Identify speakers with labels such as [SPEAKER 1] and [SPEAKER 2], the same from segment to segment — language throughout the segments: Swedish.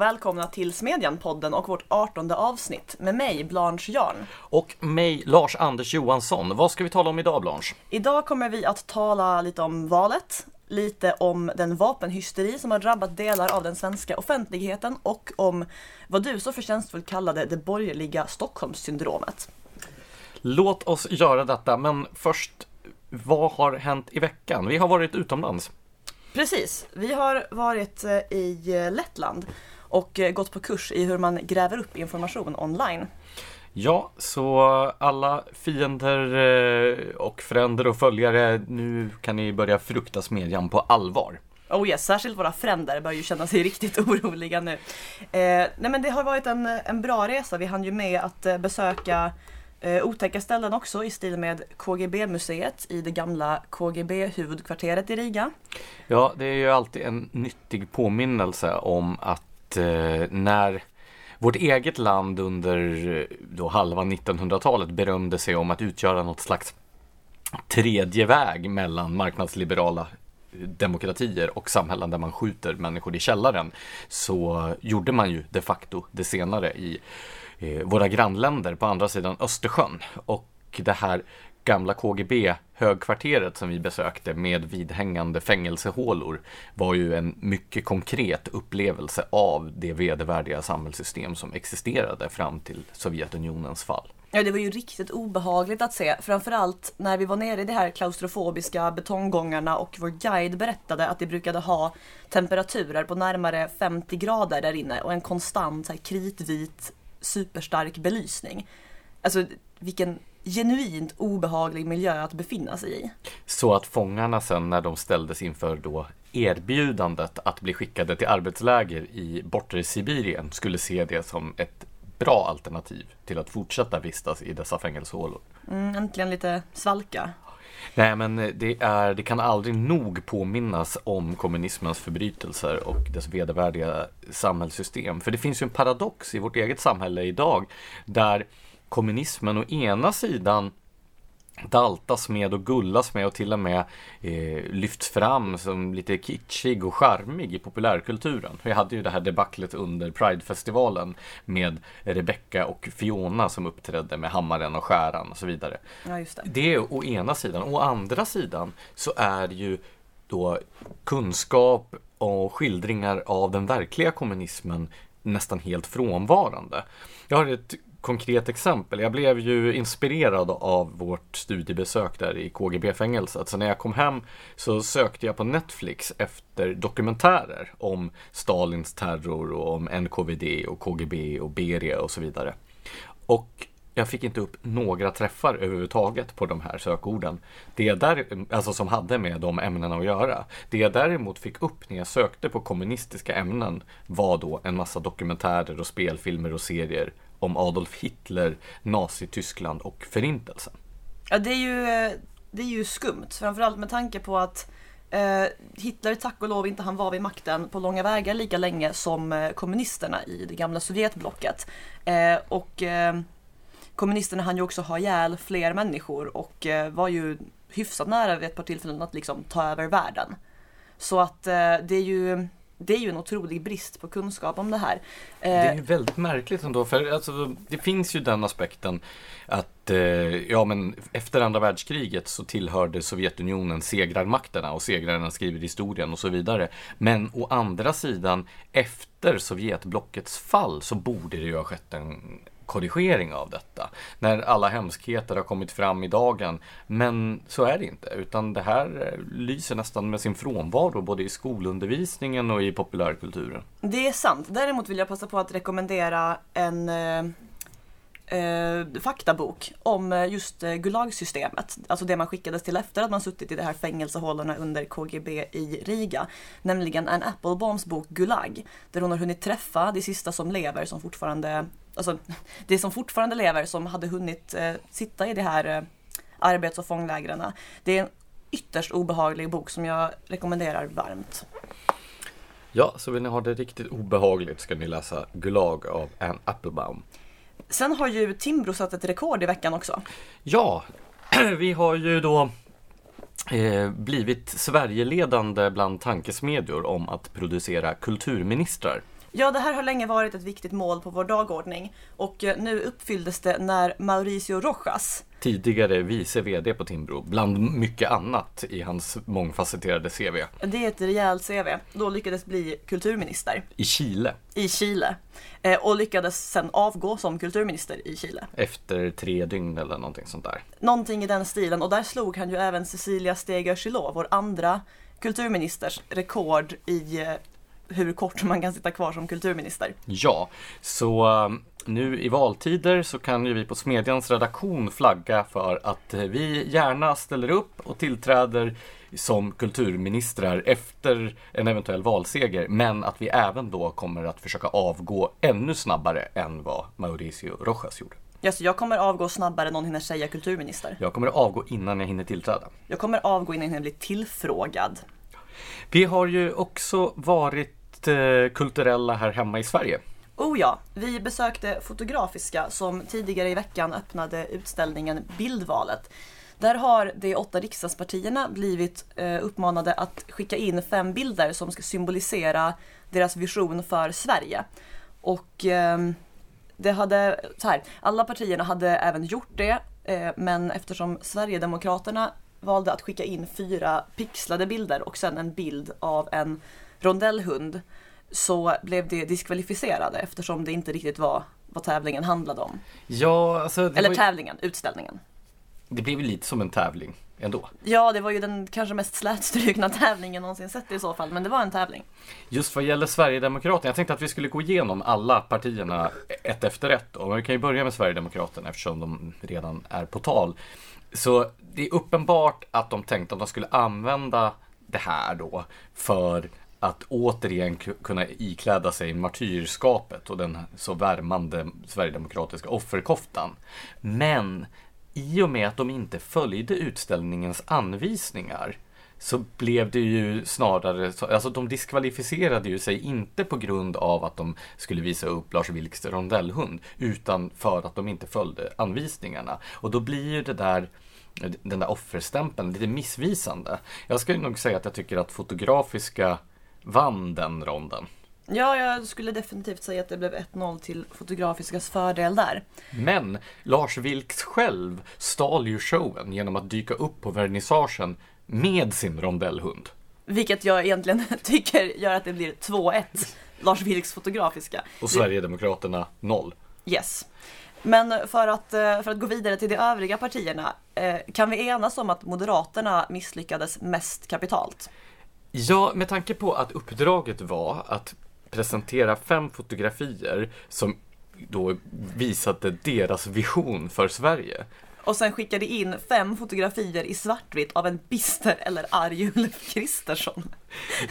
[SPEAKER 1] och välkomna till Smedjan-podden och vårt 18 avsnitt med mig, Blanche Jarn.
[SPEAKER 2] Och mig, Lars Anders Johansson. Vad ska vi tala om idag, Blanche?
[SPEAKER 1] Idag kommer vi att tala lite om valet, lite om den vapenhysteri som har drabbat delar av den svenska offentligheten och om vad du så förtjänstfullt kallade det borgerliga Stockholmssyndromet.
[SPEAKER 2] Låt oss göra detta, men först, vad har hänt i veckan? Vi har varit utomlands.
[SPEAKER 1] Precis, vi har varit eh, i eh, Lettland och eh, gått på kurs i hur man gräver upp information online.
[SPEAKER 2] Ja, så alla fiender och fränder och följare, nu kan ni börja frukta smedjan på allvar.
[SPEAKER 1] Oh yes, särskilt våra fränder bör ju känna sig riktigt oroliga nu. Eh, nej men det har varit en, en bra resa. Vi hann ju med att besöka Eh, otäcka ställen också i stil med KGB-museet i det gamla KGB-huvudkvarteret i Riga.
[SPEAKER 2] Ja, det är ju alltid en nyttig påminnelse om att eh, när vårt eget land under eh, då halva 1900-talet berömde sig om att utgöra något slags tredje väg mellan marknadsliberala eh, demokratier och samhällen där man skjuter människor i källaren så gjorde man ju de facto det senare i eh, våra grannländer på andra sidan Östersjön. Och det här gamla KGB högkvarteret som vi besökte med vidhängande fängelsehålor var ju en mycket konkret upplevelse av det vedervärdiga samhällssystem som existerade fram till Sovjetunionens fall.
[SPEAKER 1] Ja, det var ju riktigt obehagligt att se. Framförallt när vi var nere i de här klaustrofobiska betonggångarna och vår guide berättade att de brukade ha temperaturer på närmare 50 grader där inne och en konstant så här, kritvit superstark belysning. Alltså vilken genuint obehaglig miljö att befinna sig i.
[SPEAKER 2] Så att fångarna sen när de ställdes inför då erbjudandet att bli skickade till arbetsläger i bortre Sibirien skulle se det som ett bra alternativ till att fortsätta vistas i dessa fängelsehålor.
[SPEAKER 1] Mm, äntligen lite svalka.
[SPEAKER 2] Nej, men det, är, det kan aldrig nog påminnas om kommunismens förbrytelser och dess vedervärdiga samhällssystem. För det finns ju en paradox i vårt eget samhälle idag där kommunismen å ena sidan daltas med och gullas med och till och med eh, lyfts fram som lite kitschig och charmig i populärkulturen. Vi hade ju det här debaclet under Pridefestivalen med Rebecca och Fiona som uppträdde med hammaren och skäran och så vidare.
[SPEAKER 1] Ja, det.
[SPEAKER 2] det är å ena sidan. Å andra sidan så är ju då kunskap och skildringar av den verkliga kommunismen nästan helt frånvarande. Jag har ett konkret exempel. Jag blev ju inspirerad av vårt studiebesök där i KGB-fängelset. Så när jag kom hem så sökte jag på Netflix efter dokumentärer om Stalins terror och om NKVD och KGB och Beria och så vidare. Och jag fick inte upp några träffar överhuvudtaget på de här sökorden. Det där, alltså som hade med de ämnena att göra. Det jag däremot fick upp när jag sökte på kommunistiska ämnen var då en massa dokumentärer och spelfilmer och serier om Adolf Hitler, Nazityskland och Förintelsen.
[SPEAKER 1] Ja, det är ju, eh, det är ju skumt, framförallt med tanke på att eh, Hitler tack och lov inte han var vid makten på långa vägar lika länge som eh, kommunisterna i det gamla Sovjetblocket. Eh, och eh, kommunisterna hann ju också ha ihjäl fler människor och eh, var ju hyfsat nära vid ett par tillfällen att liksom ta över världen. Så att eh, det är ju det är ju en otrolig brist på kunskap om det här.
[SPEAKER 2] Det är ju väldigt märkligt ändå, för alltså, det finns ju den aspekten att eh, ja, men efter andra världskriget så tillhörde Sovjetunionen segrarmakterna och segrarna skriver historien och så vidare. Men å andra sidan, efter Sovjetblockets fall så borde det ju ha skett en korrigering av detta. När alla hemskheter har kommit fram i dagen. Men så är det inte, utan det här eh, lyser nästan med sin frånvaro både i skolundervisningen och i populärkulturen.
[SPEAKER 1] Det är sant. Däremot vill jag passa på att rekommendera en eh, eh, faktabok om eh, just eh, Gulagsystemet. Alltså det man skickades till efter att man suttit i de här fängelsehålorna under KGB i Riga. Nämligen en Applebombs bok Gulag. Där hon har hunnit träffa de sista som lever som fortfarande, alltså de som fortfarande lever som hade hunnit eh, sitta i de här eh, arbets och fånglägren. Det är en ytterst obehaglig bok som jag rekommenderar varmt.
[SPEAKER 2] Ja, så vill ni ha det riktigt obehagligt ska ni läsa Gulag av Anne Applebaum.
[SPEAKER 1] Sen har ju Timbro satt ett rekord i veckan också.
[SPEAKER 2] Ja, vi har ju då eh, blivit Sverigeledande bland tankesmedjor om att producera kulturministrar.
[SPEAKER 1] Ja, det här har länge varit ett viktigt mål på vår dagordning och eh, nu uppfylldes det när Mauricio Rojas,
[SPEAKER 2] Tidigare vice VD på Timbro, bland mycket annat i hans mångfacetterade CV.
[SPEAKER 1] det är ett rejält CV, då lyckades bli kulturminister
[SPEAKER 2] I Chile,
[SPEAKER 1] i Chile eh, och lyckades sen avgå som kulturminister i Chile.
[SPEAKER 2] efter tre dygn eller någonting sånt där.
[SPEAKER 1] Någonting i den stilen och där slog han ju även Cecilia Stegö Chilò, vår andra kulturministers rekord i eh, hur kort man kan sitta kvar som kulturminister.
[SPEAKER 2] Ja, så eh, nu i valtider så kan ju vi på Smedjans redaktion flagga för att eh, vi gärna ställer upp och tillträder som kulturministrar efter en eventuell valseger, men att vi även då kommer att försöka avgå ännu snabbare än vad Mauricio Rojas gjorde.
[SPEAKER 1] Ja, så jag kommer avgå snabbare än någon hinner säga kulturminister.
[SPEAKER 2] Jag kommer att avgå innan jag hinner tillträda.
[SPEAKER 1] Jag kommer avgå innan jag hinner bli tillfrågad.
[SPEAKER 2] Vi har ju också varit mest eh, kulturella här hemma i Sverige.
[SPEAKER 1] Oh ja, vi besökte Fotografiska som tidigare i veckan öppnade utställningen Bildvalet. Där har de åtta riksdagspartierna blivit eh, uppmanade att skicka in fem bilder som ska symbolisera deras vision för Sverige. Och ehm, det hade, så här, alla partierna hade även gjort det, eh, men eftersom Sverigedemokraterna valde att skicka in fyra pixlade bilder och sen en bild av en rondellhund så blev det diskvalificerade eftersom det inte riktigt var vad tävlingen handlade om.
[SPEAKER 2] Ja, alltså
[SPEAKER 1] Eller
[SPEAKER 2] ju,
[SPEAKER 1] tävlingen, utställningen.
[SPEAKER 2] det blev ju lite som en tävling ändå.
[SPEAKER 1] Ja, det var ju den kanske mest slätstrukna tävlingen någonsin sett i så fall, men det var en tävling.
[SPEAKER 2] Just vad gäller Sverigedemokraterna, jag tänkte att vi skulle gå igenom alla partierna ett efter ett. Och vi kan ju börja med Sverigedemokraterna eftersom de redan är på tal. Så det är uppenbart att de tänkte att de skulle använda det här då för att återigen kunna ikläda sig martyrskapet och den så värmande sverigedemokratiska offerkoftan. Men i och med att de inte följde utställningens anvisningar så blev det ju snarare, alltså de diskvalificerade ju sig inte på grund av att de skulle visa upp Lars Vilks rondellhund, utan för att de inte följde anvisningarna. Och då blir ju det där, den där offerstämpeln lite missvisande. Jag skulle nog säga att jag tycker att Fotografiska vann den ronden.
[SPEAKER 1] Ja, jag skulle definitivt säga att det blev 1-0 till Fotografiskas fördel där.
[SPEAKER 2] Men Lars Vilks själv stal ju showen genom att dyka upp på vernissagen med sin rondellhund.
[SPEAKER 1] Vilket jag egentligen tycker gör att det blir 2-1. Lars Vilks Fotografiska.
[SPEAKER 2] Och Sverigedemokraterna noll.
[SPEAKER 1] Yes. Men för att, eh, för att gå vidare till de övriga partierna, eh, kan vi enas om att Moderaterna misslyckades mest kapitalt?
[SPEAKER 2] Ja, med tanke på att uppdraget var att presentera fem fotografier som då visade deras vision för Sverige.
[SPEAKER 1] Och sen skickade in fem fotografier i svartvitt av en bister eller arg Ulf Kristersson.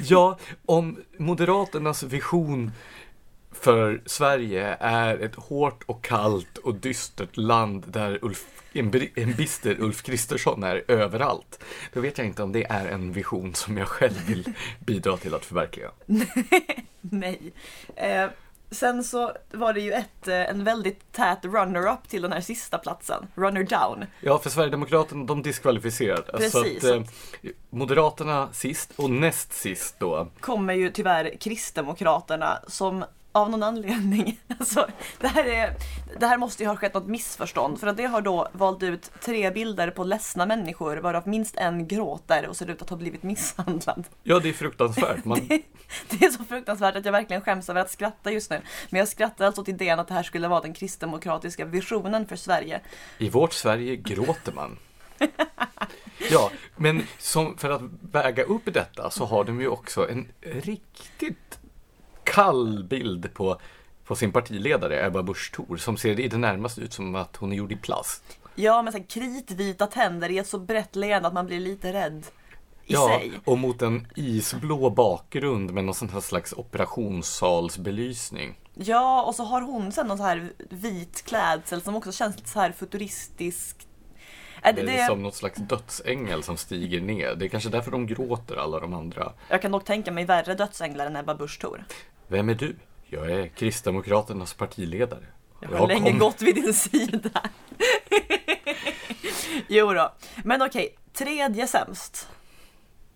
[SPEAKER 2] Ja, om Moderaternas vision för Sverige är ett hårt och kallt och dystert land där Ulf, en, en bister Ulf Kristersson är överallt. Då vet jag inte om det är en vision som jag själv vill bidra till att förverkliga.
[SPEAKER 1] Nej. Eh, sen så var det ju ett, eh, en väldigt tät runner-up till den här sista platsen, runner down.
[SPEAKER 2] Ja, för Sverigedemokraterna, de diskvalificerade.
[SPEAKER 1] Precis.
[SPEAKER 2] Så att, eh, Moderaterna sist och näst sist då.
[SPEAKER 1] kommer ju tyvärr Kristdemokraterna som av någon anledning, alltså, det, här är, det här måste ju ha skett något missförstånd för att det har då valt ut tre bilder på ledsna människor varav minst en gråter och ser ut att ha blivit misshandlad.
[SPEAKER 2] Ja, det är fruktansvärt. Man,
[SPEAKER 1] Det är så fruktansvärt att jag verkligen skäms över att skratta just nu. Men jag skrattar alltså åt idén att det här skulle vara den kristdemokratiska visionen för Sverige.
[SPEAKER 2] I vårt Sverige gråter man. Ja, men som, för att väga upp detta så har de ju också en riktigt kall bild på, på sin partiledare Ebba Busch Thor som ser i det närmaste ut som att hon är gjord i plast.
[SPEAKER 1] Ja, med så här kritvita tänder i ett så brett leende att man blir lite rädd i
[SPEAKER 2] ja,
[SPEAKER 1] sig.
[SPEAKER 2] och mot en isblå bakgrund med någon sån här slags operationssalsbelysning.
[SPEAKER 1] Ja, och så har hon sen någon så här vit klädsel som också känns lite så här futuristisk. Är det,
[SPEAKER 2] Det är som något slags dödsängel som stiger ner. Det är kanske därför de gråter alla de andra.
[SPEAKER 1] Jag kan dock tänka mig värre dödsänglar än Ebba Busch Thor.
[SPEAKER 2] Vem är du? Jag är Kristdemokraternas partiledare.
[SPEAKER 1] Jag har länge
[SPEAKER 2] kom-
[SPEAKER 1] gått vid din sida. jo då. Men okej, tredje sämst.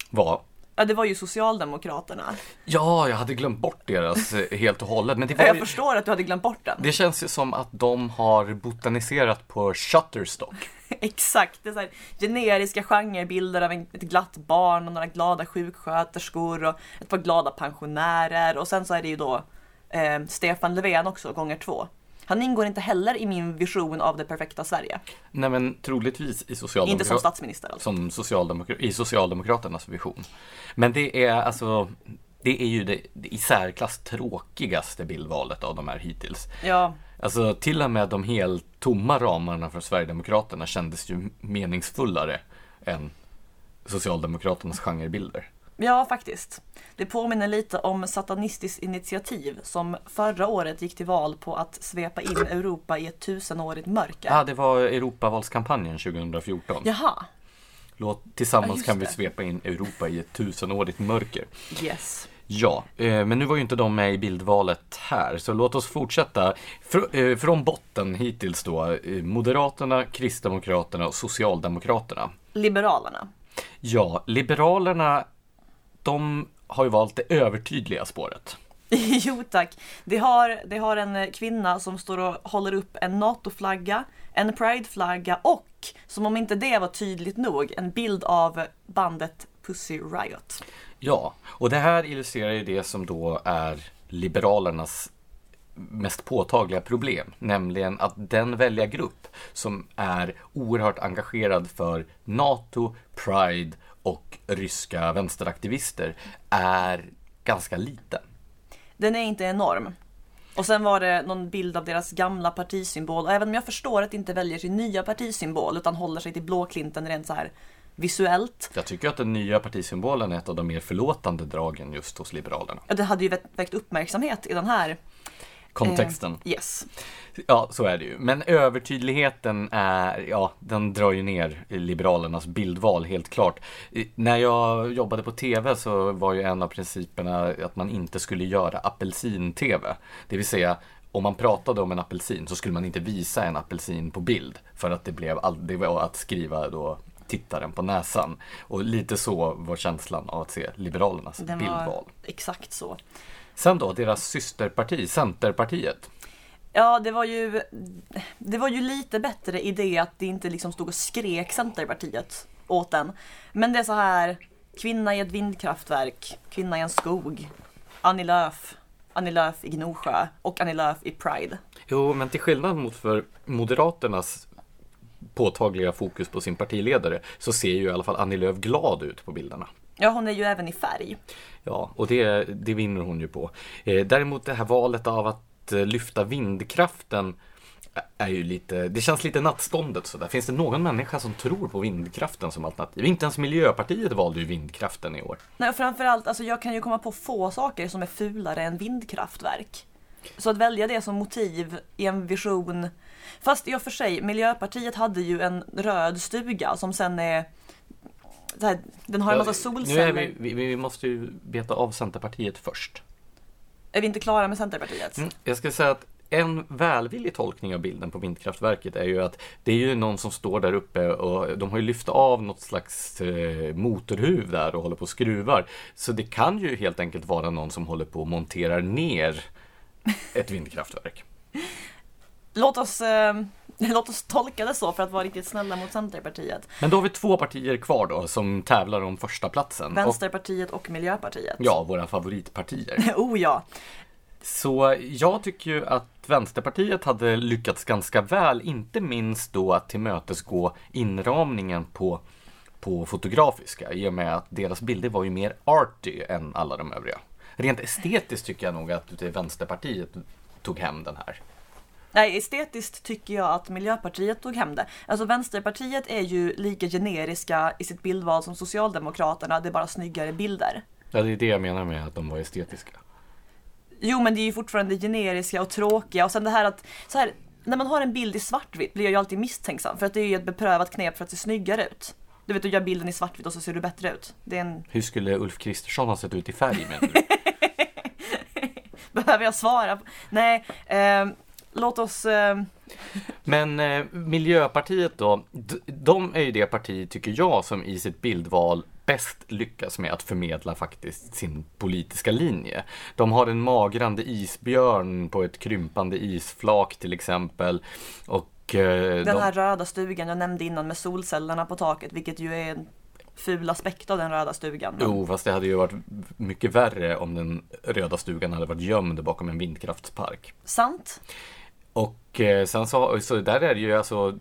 [SPEAKER 2] Var
[SPEAKER 1] Ja, det var ju Socialdemokraterna.
[SPEAKER 2] Ja, jag hade glömt bort deras eh, helt och hållet. Men det, var
[SPEAKER 1] Jag
[SPEAKER 2] ju,
[SPEAKER 1] förstår att du hade glömt bort den.
[SPEAKER 2] det känns ju som att de har botaniserat på Shutterstock.
[SPEAKER 1] Exakt, det är så här generiska genrebilder av en- ett glatt barn och några glada sjuksköterskor och ett par glada pensionärer och sen så är det ju då eh, Stefan Löfven också, gånger två. Han ingår inte heller i min vision av det perfekta Sverige.
[SPEAKER 2] Nej, men troligtvis i
[SPEAKER 1] Inte som
[SPEAKER 2] Socialdemokraterna.
[SPEAKER 1] statsminister alltså.
[SPEAKER 2] som socialdemokra- i Socialdemokraternas vision. Men det är alltså det är ju det, det i särklass tråkigaste bildvalet av de här hittills.
[SPEAKER 1] Ja,
[SPEAKER 2] Alltså till och med de helt tomma ramarna från Sverigedemokraterna kändes ju meningsfullare än Socialdemokraternas genrebilder.
[SPEAKER 1] Ja, faktiskt. Det påminner lite om Satanistiskt initiativ som förra året gick till val på att svepa in Europa i ett tusenårigt mörker.
[SPEAKER 2] Ja, det var Europavalskampanjen 2014.
[SPEAKER 1] Jaha,
[SPEAKER 2] Låt,
[SPEAKER 1] Ja,
[SPEAKER 2] tillsammans
[SPEAKER 1] just
[SPEAKER 2] kan vi svepa in Europa i ett tusenårigt mörker.
[SPEAKER 1] yes.
[SPEAKER 2] Ja, eh, men nu var ju inte de med i bildvalet här, så låt oss fortsätta. Fr- eh, från botten hittills då, eh, Moderaterna, Kristdemokraterna och Socialdemokraterna.
[SPEAKER 1] Liberalerna.
[SPEAKER 2] Ja, Liberalerna, de har ju valt det övertydliga spåret.
[SPEAKER 1] Jo tack. Det har, det har en kvinna som står och håller upp en NATO-flagga, en Pride-flagga och, som om inte det var tydligt nog, en bild av bandet Pussy Riot.
[SPEAKER 2] Ja, och det här illustrerar ju det som då är Liberalernas mest påtagliga problem, nämligen att den väljargrupp som är oerhört engagerad för NATO, Pride och ryska vänsteraktivister är ganska liten.
[SPEAKER 1] Den är inte enorm. Och sen var det någon bild av deras gamla partisymbol. Och även om jag förstår att de inte väljer sin nya partisymbol utan håller sig till blåklinten rent så här visuellt.
[SPEAKER 2] Jag tycker att den nya partisymbolen är ett av de mer förlåtande dragen just hos Liberalerna.
[SPEAKER 1] Ja, det hade ju väckt- uppmärksamhet i den här.
[SPEAKER 2] Kontexten.
[SPEAKER 1] Eh, yes.
[SPEAKER 2] Ja, så är det ju. Men övertydligheten är, ja, den drar ju ner Liberalernas bildval helt klart. När jag jobbade på TV så var ju en av principerna att man inte skulle göra apelsin-TV. Det vill säga, om man pratade om en apelsin så skulle man inte visa en apelsin på bild. För att det blev all, det var att skriva då tittaren på näsan. Och lite så var känslan av att se Liberalernas
[SPEAKER 1] Den
[SPEAKER 2] bildval.
[SPEAKER 1] exakt så.
[SPEAKER 2] Sen då, deras systerparti, Centerpartiet.
[SPEAKER 1] Ja, det var ju, det var ju lite bättre i det att det inte liksom stod och skrek Centerpartiet åt den. Men det är så här, kvinna i ett vindkraftverk, kvinna i en skog, Annie Lööf, Annie Lööf i Gnosjö och Annie Lööf i Pride.
[SPEAKER 2] Jo, men till skillnad mot för Moderaternas påtagliga fokus på sin partiledare så ser ju i alla fall Annie Lööf glad ut på bilderna.
[SPEAKER 1] Ja, hon är ju även i färg.
[SPEAKER 2] Ja, och det, det vinner hon ju på. Eh, däremot det här valet av att eh, lyfta vindkraften är ju lite, det känns lite nattståndet sådär. Finns det någon människa som tror på vindkraften som alternativ? Inte ens Miljöpartiet valde ju vindkraften i år.
[SPEAKER 1] Nej, och framförallt, alltså jag kan ju komma på få saker som är fulare än vindkraftverk. Så att välja det som motiv i en vision. Fast i och för sig, Miljöpartiet hade ju en röd stuga som sen är här, den har en massa
[SPEAKER 2] Nu
[SPEAKER 1] solceller.
[SPEAKER 2] är vi, vi, vi måste ju beta av Centerpartiet först.
[SPEAKER 1] Är vi inte klara med Centerpartiet?
[SPEAKER 2] Mm, Jag ska säga att en välvillig tolkning av bilden på vindkraftverket är ju att det är ju någon som står där uppe och de har ju lyft av något slags eh, motorhuv där och håller på och skruvar. Så det kan ju helt enkelt vara någon som håller på och monterar ner ett vindkraftverk.
[SPEAKER 1] Låt, oss, eh, låt oss tolka det så för att vara riktigt snälla mot Centerpartiet.
[SPEAKER 2] Men då har vi två partier kvar då som tävlar om första platsen. Och,
[SPEAKER 1] Vänsterpartiet och Miljöpartiet.
[SPEAKER 2] ja, våra favoritpartier.
[SPEAKER 1] oh ja.
[SPEAKER 2] Så jag tycker ju att Vänsterpartiet hade lyckats ganska väl, inte minst då att tillmötesgå inramningen på, på fotografiska i och med att deras bilder var ju mer arty än alla de övriga. Rent estetiskt tycker jag nog att det Vänsterpartiet tog hem den här.
[SPEAKER 1] Nej, estetiskt tycker jag att Miljöpartiet tog hem det. Alltså Vänsterpartiet är ju lika generiska i sitt bildval som Socialdemokraterna, det är bara snyggare bilder.
[SPEAKER 2] Ja, det är det jag menar med att de var estetiska.
[SPEAKER 1] Jo, men det är ju fortfarande generiska och tråkiga och sen det här att så här, när man har en bild i svartvitt blir jag ju alltid misstänksam för att det är ju ett beprövat knep för att se snyggare ut. Du vet, du gör bilden i svartvitt och så ser du bättre ut. Det är en...
[SPEAKER 2] Hur skulle Ulf Kristersson ha sett ut i färg menar du?
[SPEAKER 1] Behöver jag svara? på- Nej, eh, låt oss... Eh,
[SPEAKER 2] Men eh, Miljöpartiet då, de är ju det parti, tycker jag, som i sitt bildval bäst lyckas med att förmedla faktiskt sin politiska linje. De har en magrande isbjörn på ett krympande isflak till exempel. Och, eh,
[SPEAKER 1] Den
[SPEAKER 2] de-
[SPEAKER 1] här röda stugan jag nämnde innan med solcellerna på taket, vilket ju är en ful aspekt av den röda stugan.
[SPEAKER 2] Jo, fast det hade ju varit mycket värre om den röda stugan hade varit gömd bakom en vindkraftspark.
[SPEAKER 1] Sant.
[SPEAKER 2] Och eh, sen så, så där är det ju alltså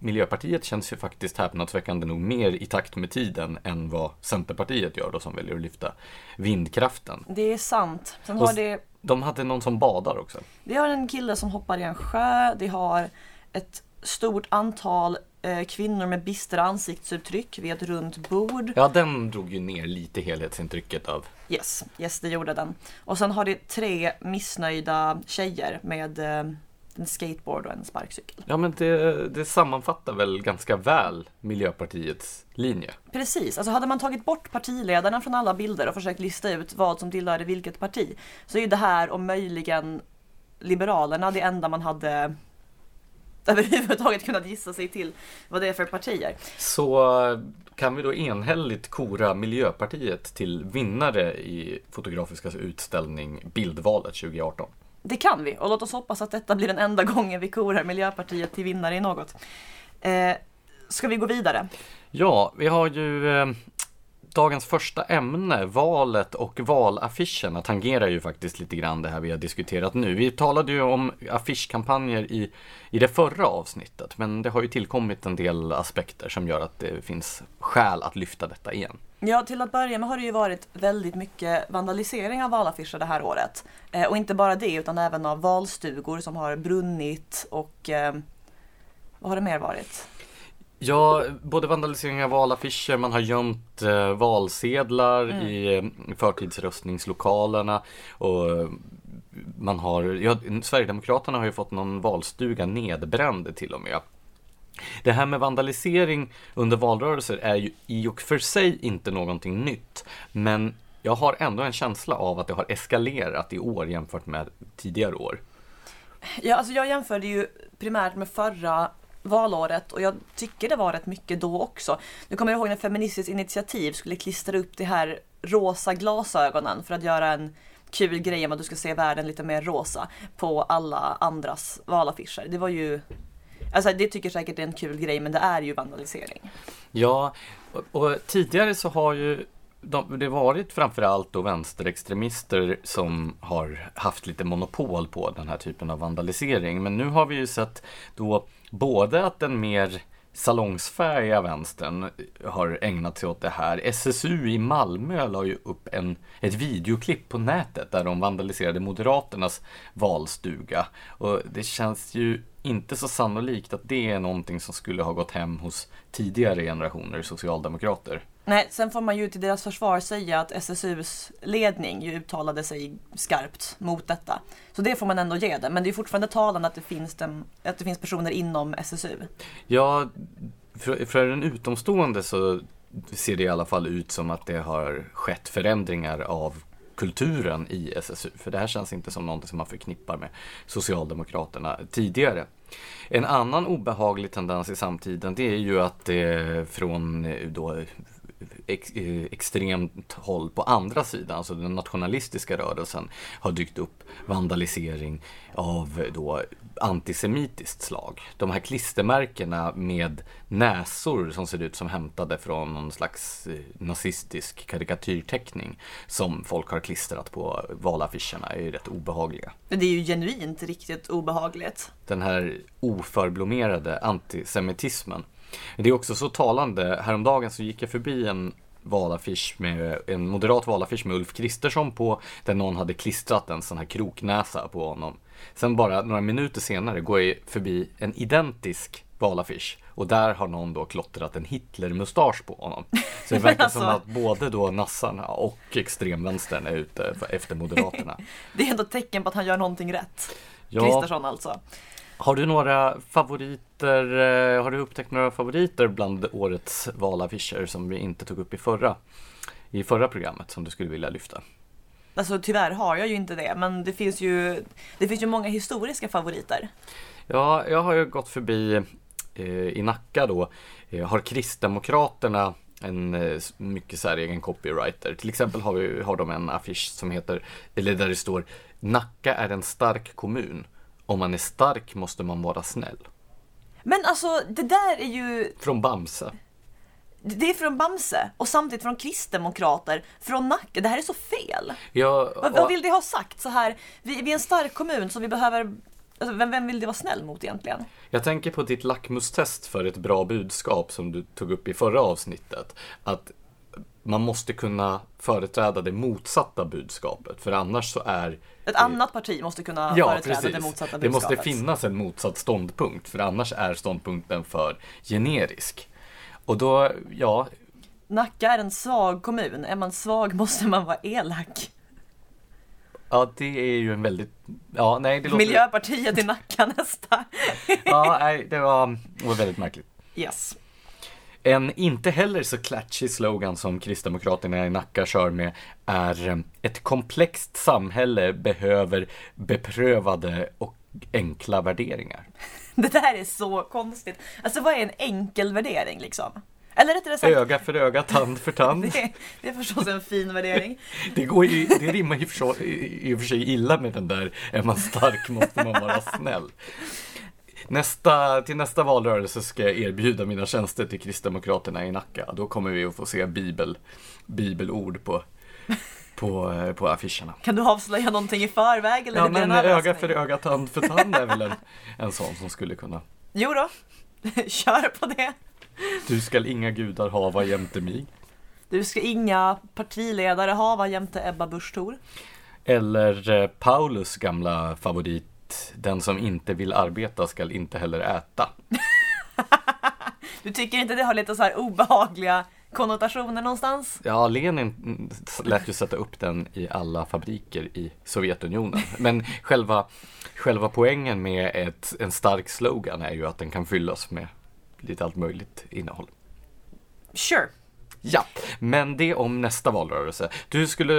[SPEAKER 2] Miljöpartiet känns ju faktiskt häpnadsväckande nog mer i takt med tiden än vad Centerpartiet gör då som väljer att lyfta vindkraften.
[SPEAKER 1] Det är sant. Sen har det,
[SPEAKER 2] De hade någon som badar också.
[SPEAKER 1] det har en kille som hoppar i en sjö. Det har ett stort antal eh, kvinnor med bistra ansiktsuttryck vid ett runt bord.
[SPEAKER 2] Ja, den drog ju ner lite helhetsintrycket av.
[SPEAKER 1] Yes, yes det gjorde den. Och sen har det tre missnöjda tjejer med eh, en skateboard och en sparkcykel.
[SPEAKER 2] Ja, men det, det sammanfattar väl ganska väl Miljöpartiets linje.
[SPEAKER 1] Precis, alltså hade man tagit bort partiledarna från alla bilder och försökt lista ut vad som tillhörde vilket parti så är ju det här och möjligen Liberalerna det enda man hade överhuvudtaget kunnat gissa sig till vad det är för partier.
[SPEAKER 2] Så kan vi då enhälligt kora Miljöpartiet till vinnare i Fotografiska utställning Bildvalet 2018.
[SPEAKER 1] Det kan vi och låt oss hoppas att detta blir den enda gången vi korar Miljöpartiet till vinnare i något. Eh, ska vi gå vidare?
[SPEAKER 2] Ja, vi har ju eh, dagens första ämne, valet och valaffischerna tangerar ju faktiskt lite grann det här vi har diskuterat nu. Vi talade ju om affischkampanjer i, i det förra avsnittet, men det har ju tillkommit en del aspekter som gör att det finns skäl att lyfta detta igen.
[SPEAKER 1] Ja, till att börja med har det ju varit väldigt mycket vandalisering av valaffischer det här året. Eh, och inte bara det, utan även av valstugor som har brunnit och eh, vad har det mer varit?
[SPEAKER 2] Ja, både vandalisering av valaffischer, man har gömt eh, valsedlar
[SPEAKER 1] Mm.
[SPEAKER 2] i eh, förtidsröstningslokalerna och eh, man har, ja, Sverigedemokraterna har ju fått någon valstuga nedbränd till och med. Det här med vandalisering under valrörelser är ju i och för sig inte någonting nytt, men jag har ändå en känsla av att det har eskalerat i år jämfört med tidigare år.
[SPEAKER 1] Ja, alltså jag jämförde ju primärt med förra valåret och jag tycker det var rätt mycket då också. Nu kommer jag ihåg när Feministiskt initiativ skulle klistra upp de här rosa glasögonen för att göra en kul grej om att du ska se världen lite mer rosa på alla andras valaffischer. Det var ju Alltså det tycker säkert det är en kul grej men det är ju vandalisering.
[SPEAKER 2] Ja, och, och tidigare så har ju de, det varit framförallt då vänsterextremister som har haft lite monopol på den här typen av vandalisering. Men nu har vi ju sett då både att den mer salongsfärdiga vänstern har ägnat sig åt det här. SSU i Malmö la ju upp en, ett videoklipp på nätet där de vandaliserade Moderaternas valstuga. Och det känns ju inte så sannolikt att det är någonting som skulle ha gått hem hos tidigare generationer socialdemokrater.
[SPEAKER 1] Nej, sen får man ju till deras försvar säga att SSUs ledning ju uttalade sig skarpt mot detta. Så det får man ändå ge det. Men det är fortfarande talande att det finns, dem, att det finns personer inom SSU.
[SPEAKER 2] Ja, för, för en utomstående så ser det i alla fall ut som att det har skett förändringar av kulturen i SSU. För det här känns inte som någonting som man förknippar med Socialdemokraterna tidigare. En annan obehaglig tendens i samtiden det är ju att det från eh, då ex, eh, extremt håll på andra sidan, alltså den nationalistiska rörelsen, har dykt upp vandalisering av eh, då antisemitiskt slag. De här klistermärkena med näsor som ser ut som hämtade från någon slags eh, nazistisk karikatyrteckning som folk har klistrat på valaffischerna är ju rätt obehagliga.
[SPEAKER 1] Men det är ju genuint riktigt obehagligt.
[SPEAKER 2] Den här oförblommerade antisemitismen. Det är också så talande, häromdagen så gick jag förbi en valaffisch med, en moderat valaffisch med Ulf Kristersson på, där någon hade klistrat en sån här kroknäsa på honom. Sen bara några minuter senare går jag förbi en identisk valaffisch och där har någon då klottrat en Hitlermustasch på honom. Så det verkar som
[SPEAKER 1] alltså.
[SPEAKER 2] att både då nassarna och extremvänstern är ute efter Moderaterna.
[SPEAKER 1] Det är ändå ett tecken på att han gör någonting rätt.
[SPEAKER 2] Ja,
[SPEAKER 1] Kristersson alltså.
[SPEAKER 2] Har du några favoriter, eh, har du upptäckt några favoriter bland årets valaffischer som vi inte tog upp i förra, i förra programmet som du skulle vilja lyfta?
[SPEAKER 1] Alltså tyvärr har jag ju inte det, men det finns ju, det finns ju många historiska favoriter.
[SPEAKER 2] Ja, jag har ju gått förbi eh, i Nacka då, eh, har Kristdemokraterna en eh, mycket säregen copywriter. Till exempel har, vi, har de en affisch som heter, eller där det står Nacka är en stark kommun. Om man är stark måste man vara snäll.
[SPEAKER 1] Men alltså det där är ju,
[SPEAKER 2] Från Bamse.
[SPEAKER 1] det är från Bamse och samtidigt från Kristdemokrater, från Nacka. Det här är så fel.
[SPEAKER 2] Ja,
[SPEAKER 1] Vad, vad vill det ha sagt så här? Vi, vi är en stark kommun så vi behöver, alltså, vem, vem vill det vara snäll mot egentligen?
[SPEAKER 2] Jag tänker på ditt lackmustest för ett bra budskap som du tog upp i förra avsnittet. Att man måste kunna företräda det motsatta budskapet för annars så är
[SPEAKER 1] Ett annat parti måste kunna
[SPEAKER 2] Ja,
[SPEAKER 1] företräda
[SPEAKER 2] precis.
[SPEAKER 1] det motsatta
[SPEAKER 2] Det måste
[SPEAKER 1] budskapet.
[SPEAKER 2] finnas en motsatt ståndpunkt för annars är ståndpunkten för generisk. Och då, ja,
[SPEAKER 1] Nacka är en svag kommun. Är man svag måste man vara elak.
[SPEAKER 2] ja det är ju en väldigt, ja nej det låter,
[SPEAKER 1] Miljöpartiet i Nacka nästa.
[SPEAKER 2] ja nej det var, det var väldigt märkligt.
[SPEAKER 1] Yes.
[SPEAKER 2] En inte heller så klatschig slogan som Kristdemokraterna i Nacka kör med är eh, ett komplext samhälle behöver beprövade och enkla värderingar.
[SPEAKER 1] Det där är så konstigt. Alltså vad är en enkel värdering liksom? Eller rättare sagt,
[SPEAKER 2] Öga för öga, tand för tand.
[SPEAKER 1] det, det är förstås en fin värdering.
[SPEAKER 2] Det, går ju, det rimmar ju för i och för sig illa med den där är man stark måste man vara snäll. Nästa, till nästa valrörelse ska jag erbjuda mina tjänster till Kristdemokraterna i Nacka. Då kommer vi att få se bibel, bibelord på, på, på affischerna.
[SPEAKER 1] Kan du avslöja någonting i förväg? Eller
[SPEAKER 2] Ja men
[SPEAKER 1] en
[SPEAKER 2] öga för öga, tand för tand är väl en, en sån som skulle kunna.
[SPEAKER 1] Jo då. Kör på det.
[SPEAKER 2] Du skall inga gudar hava jämte mig.
[SPEAKER 1] Du ska inga partiledare hava jämte Ebba Busch.
[SPEAKER 2] Eller eh, Paulus gamla favorit. Den som inte vill arbeta skall inte heller äta.
[SPEAKER 1] Du tycker inte det har lite så här obehagliga konnotationer någonstans?
[SPEAKER 2] Ja, Lenin lät ju sätta upp den i alla fabriker i Sovjetunionen. Men själva, själva poängen med ett, en stark slogan är ju att den kan fyllas med lite allt möjligt innehåll.
[SPEAKER 1] Sure.
[SPEAKER 2] Ja, men det om nästa valrörelse. Du, skulle,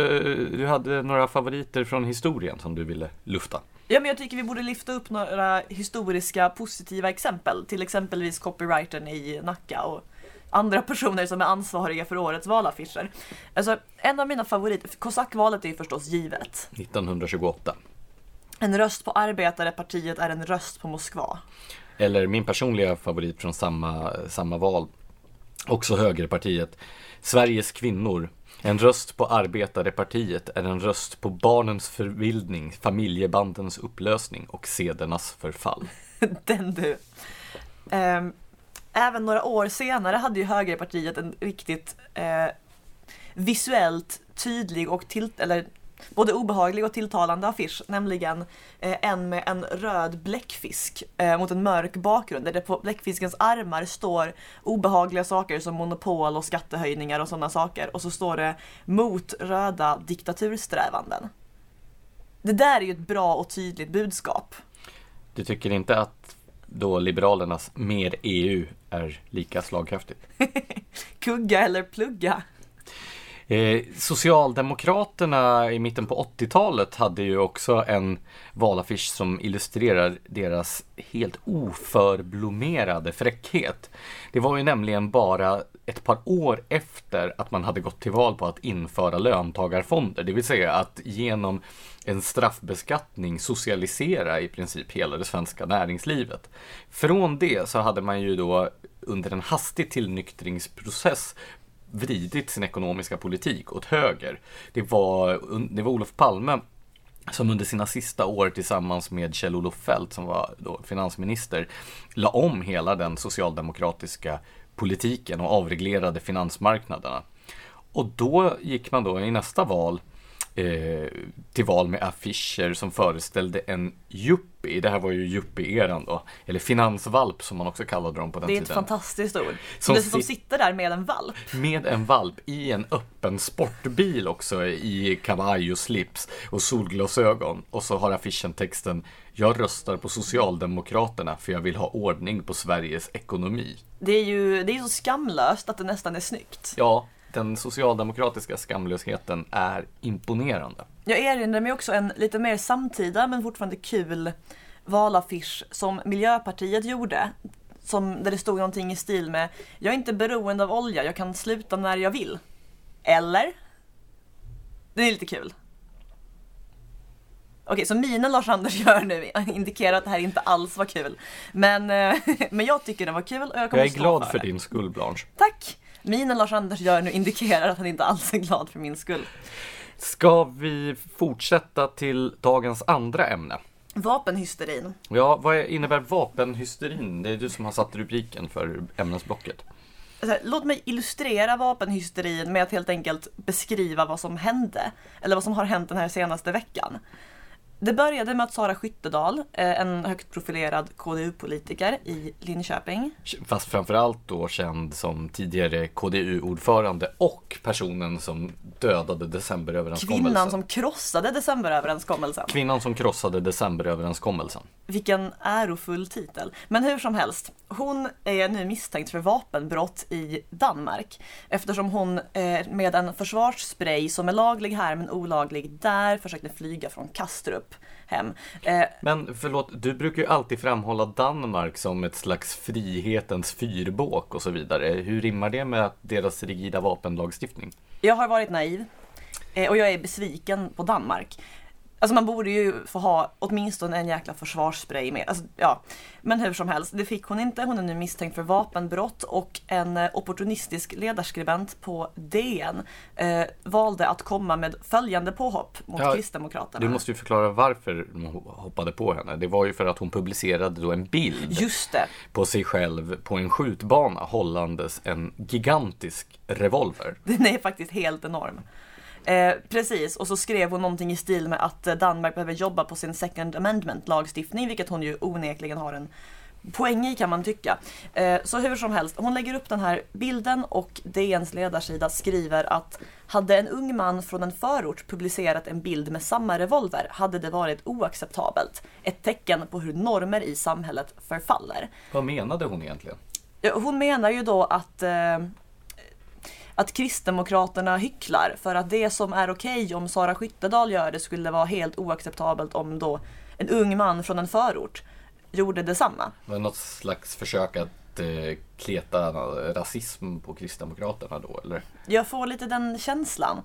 [SPEAKER 2] du hade några favoriter från historien som du ville lufta.
[SPEAKER 1] Ja, men jag tycker vi borde lyfta upp några historiska positiva exempel. Till exempelvis copywritern i Nacka och andra personer som är ansvariga för årets valaffischer. Alltså, en av mina favoriter, kosackvalet är ju förstås givet.
[SPEAKER 2] 1928.
[SPEAKER 1] En röst på arbetarepartiet är en röst på Moskva.
[SPEAKER 2] Eller min personliga favorit från samma, samma val. Också högerpartiet. Sveriges kvinnor. En röst på arbetarepartiet är en röst på barnens förvildning, familjebandens upplösning och sedernas förfall.
[SPEAKER 1] Den du. Ehm, även några år senare hade ju högerpartiet en riktigt eh, visuellt tydlig och till, eller både obehaglig och tilltalande affisch, nämligen eh, en med en röd bläckfisk eh, mot en mörk bakgrund där det på bläckfiskens armar står obehagliga saker som monopol och skattehöjningar och sådana saker och så står det mot röda diktatursträvanden. Det där är ju ett bra och tydligt budskap.
[SPEAKER 2] Du tycker inte att då Liberalernas mer EU är lika slagkraftigt?
[SPEAKER 1] Kugga eller plugga.
[SPEAKER 2] Eh, Socialdemokraterna i mitten på 80-talet hade ju också en valaffisch som illustrerar deras helt oförblommerade fräckhet. Det var ju nämligen bara ett par år efter att man hade gått till val på att införa löntagarfonder, det vill säga att genom en straffbeskattning socialisera i princip hela det svenska näringslivet. Från det så hade man ju då under en hastig tillnyktringsprocess vridit sin ekonomiska politik åt höger. Det var, det var Olof Palme som under sina sista år tillsammans med Kjell-Olof Feldt som var då finansminister la om hela den socialdemokratiska politiken och avreglerade finansmarknaderna. Och då gick man då i nästa val eh, till val med affischer som föreställde en yuppie. Det här var ju yuppie-eran då. Eller finansvalp som man också kallade dem på den
[SPEAKER 1] Det är ett
[SPEAKER 2] tiden.
[SPEAKER 1] fantastiskt ord.
[SPEAKER 2] Som
[SPEAKER 1] som
[SPEAKER 2] sit-
[SPEAKER 1] sitter där med en valp.
[SPEAKER 2] Med en valp i en öppen sportbil också i kavaj och slips och solglasögon. Och så har affischen texten Jag röstar på Socialdemokraterna för jag vill ha ordning på Sveriges ekonomi.
[SPEAKER 1] Det är ju det är så skamlöst att det nästan är snyggt.
[SPEAKER 2] Ja, den socialdemokratiska skamlösheten är imponerande.
[SPEAKER 1] Jag erinrar mig också en lite mer samtida men fortfarande kul valaffisch som Miljöpartiet gjorde. som, där det stod någonting i stil med Jag är inte beroende av olja, jag kan sluta när jag vill. Eller? Det är lite kul. Okej, så minen Lars-Anders gör nu indikerar att det här inte alls var kul. Men, eh, men jag tycker den var kul och jag kommer
[SPEAKER 2] Jag är glad
[SPEAKER 1] för
[SPEAKER 2] för din skull Blanche.
[SPEAKER 1] Tack! Minen Lars-Anders gör nu indikerar att han inte alls är glad för min skull.
[SPEAKER 2] Ska vi fortsätta till dagens andra ämne?
[SPEAKER 1] Vapenhysterin.
[SPEAKER 2] Ja, vad är- innebär vapenhysterin? Det är du som har satt rubriken för ämnesblocket.
[SPEAKER 1] Så här, låt mig illustrera vapenhysterin med att helt enkelt beskriva vad som hände. Eller vad som har hänt den här senaste veckan. Det började med att Sara Skyttedal, eh, en högt profilerad KDU-politiker i Linköping,
[SPEAKER 2] Fast framförallt då känd som tidigare KDU-ordförande och personen som dödade decemberöverenskommelsen.
[SPEAKER 1] kvinnan som krossade decemberöverenskommelsen.
[SPEAKER 2] Kvinnan som krossade decemberöverenskommelsen.
[SPEAKER 1] Vilken ärofull titel. Men hur som helst, hon är nu misstänkt för vapenbrott i Danmark. Eftersom hon eh, med en försvarsspray som är laglig här men olaglig där försökte flyga från Kastrup hem. Eh,
[SPEAKER 2] Men förlåt, du brukar ju alltid framhålla Danmark som ett slags frihetens fyrbåk och så vidare. Hur rimmar det med deras rigida vapenlagstiftning?
[SPEAKER 1] jag har varit naiv eh, och jag är besviken på Danmark. Alltså man borde ju få ha åtminstone en jäkla försvarsspray med. Alltså, ja. Men hur som helst, det fick hon inte. Hon är nu misstänkt för vapenbrott och en eh, opportunistisk ledarskribent på DN eh, valde att komma med följande påhopp mot
[SPEAKER 2] Ja,
[SPEAKER 1] Kristdemokraterna.
[SPEAKER 2] Du måste ju förklara varför de hoppade på henne. Det var ju för att hon publicerade då en bild på sig själv på en skjutbana hållandes en gigantisk revolver.
[SPEAKER 1] Den är faktiskt helt enorm. Eh, precis, och så skrev hon någonting i stil med att eh, Danmark behöver jobba på sin second amendment lagstiftning, vilket hon ju onekligen har en poäng i kan man tycka. Eh, så hur som helst, hon lägger upp den här bilden och DNs ledarsida skriver att hade en ung man från en förort publicerat en bild med samma revolver hade det varit oacceptabelt. Ett tecken på hur normer i samhället förfaller.
[SPEAKER 2] Vad menade hon egentligen?
[SPEAKER 1] Hon menar ju då att, eh, att Kristdemokraterna hycklar för att det som är okej om Sara Skyttedal gör det skulle vara helt oacceptabelt om då en ung man från en förort gjorde detsamma.
[SPEAKER 2] Det något slags försök att eh, kleta rasism på Kristdemokraterna då eller?
[SPEAKER 1] Jag får lite den känslan.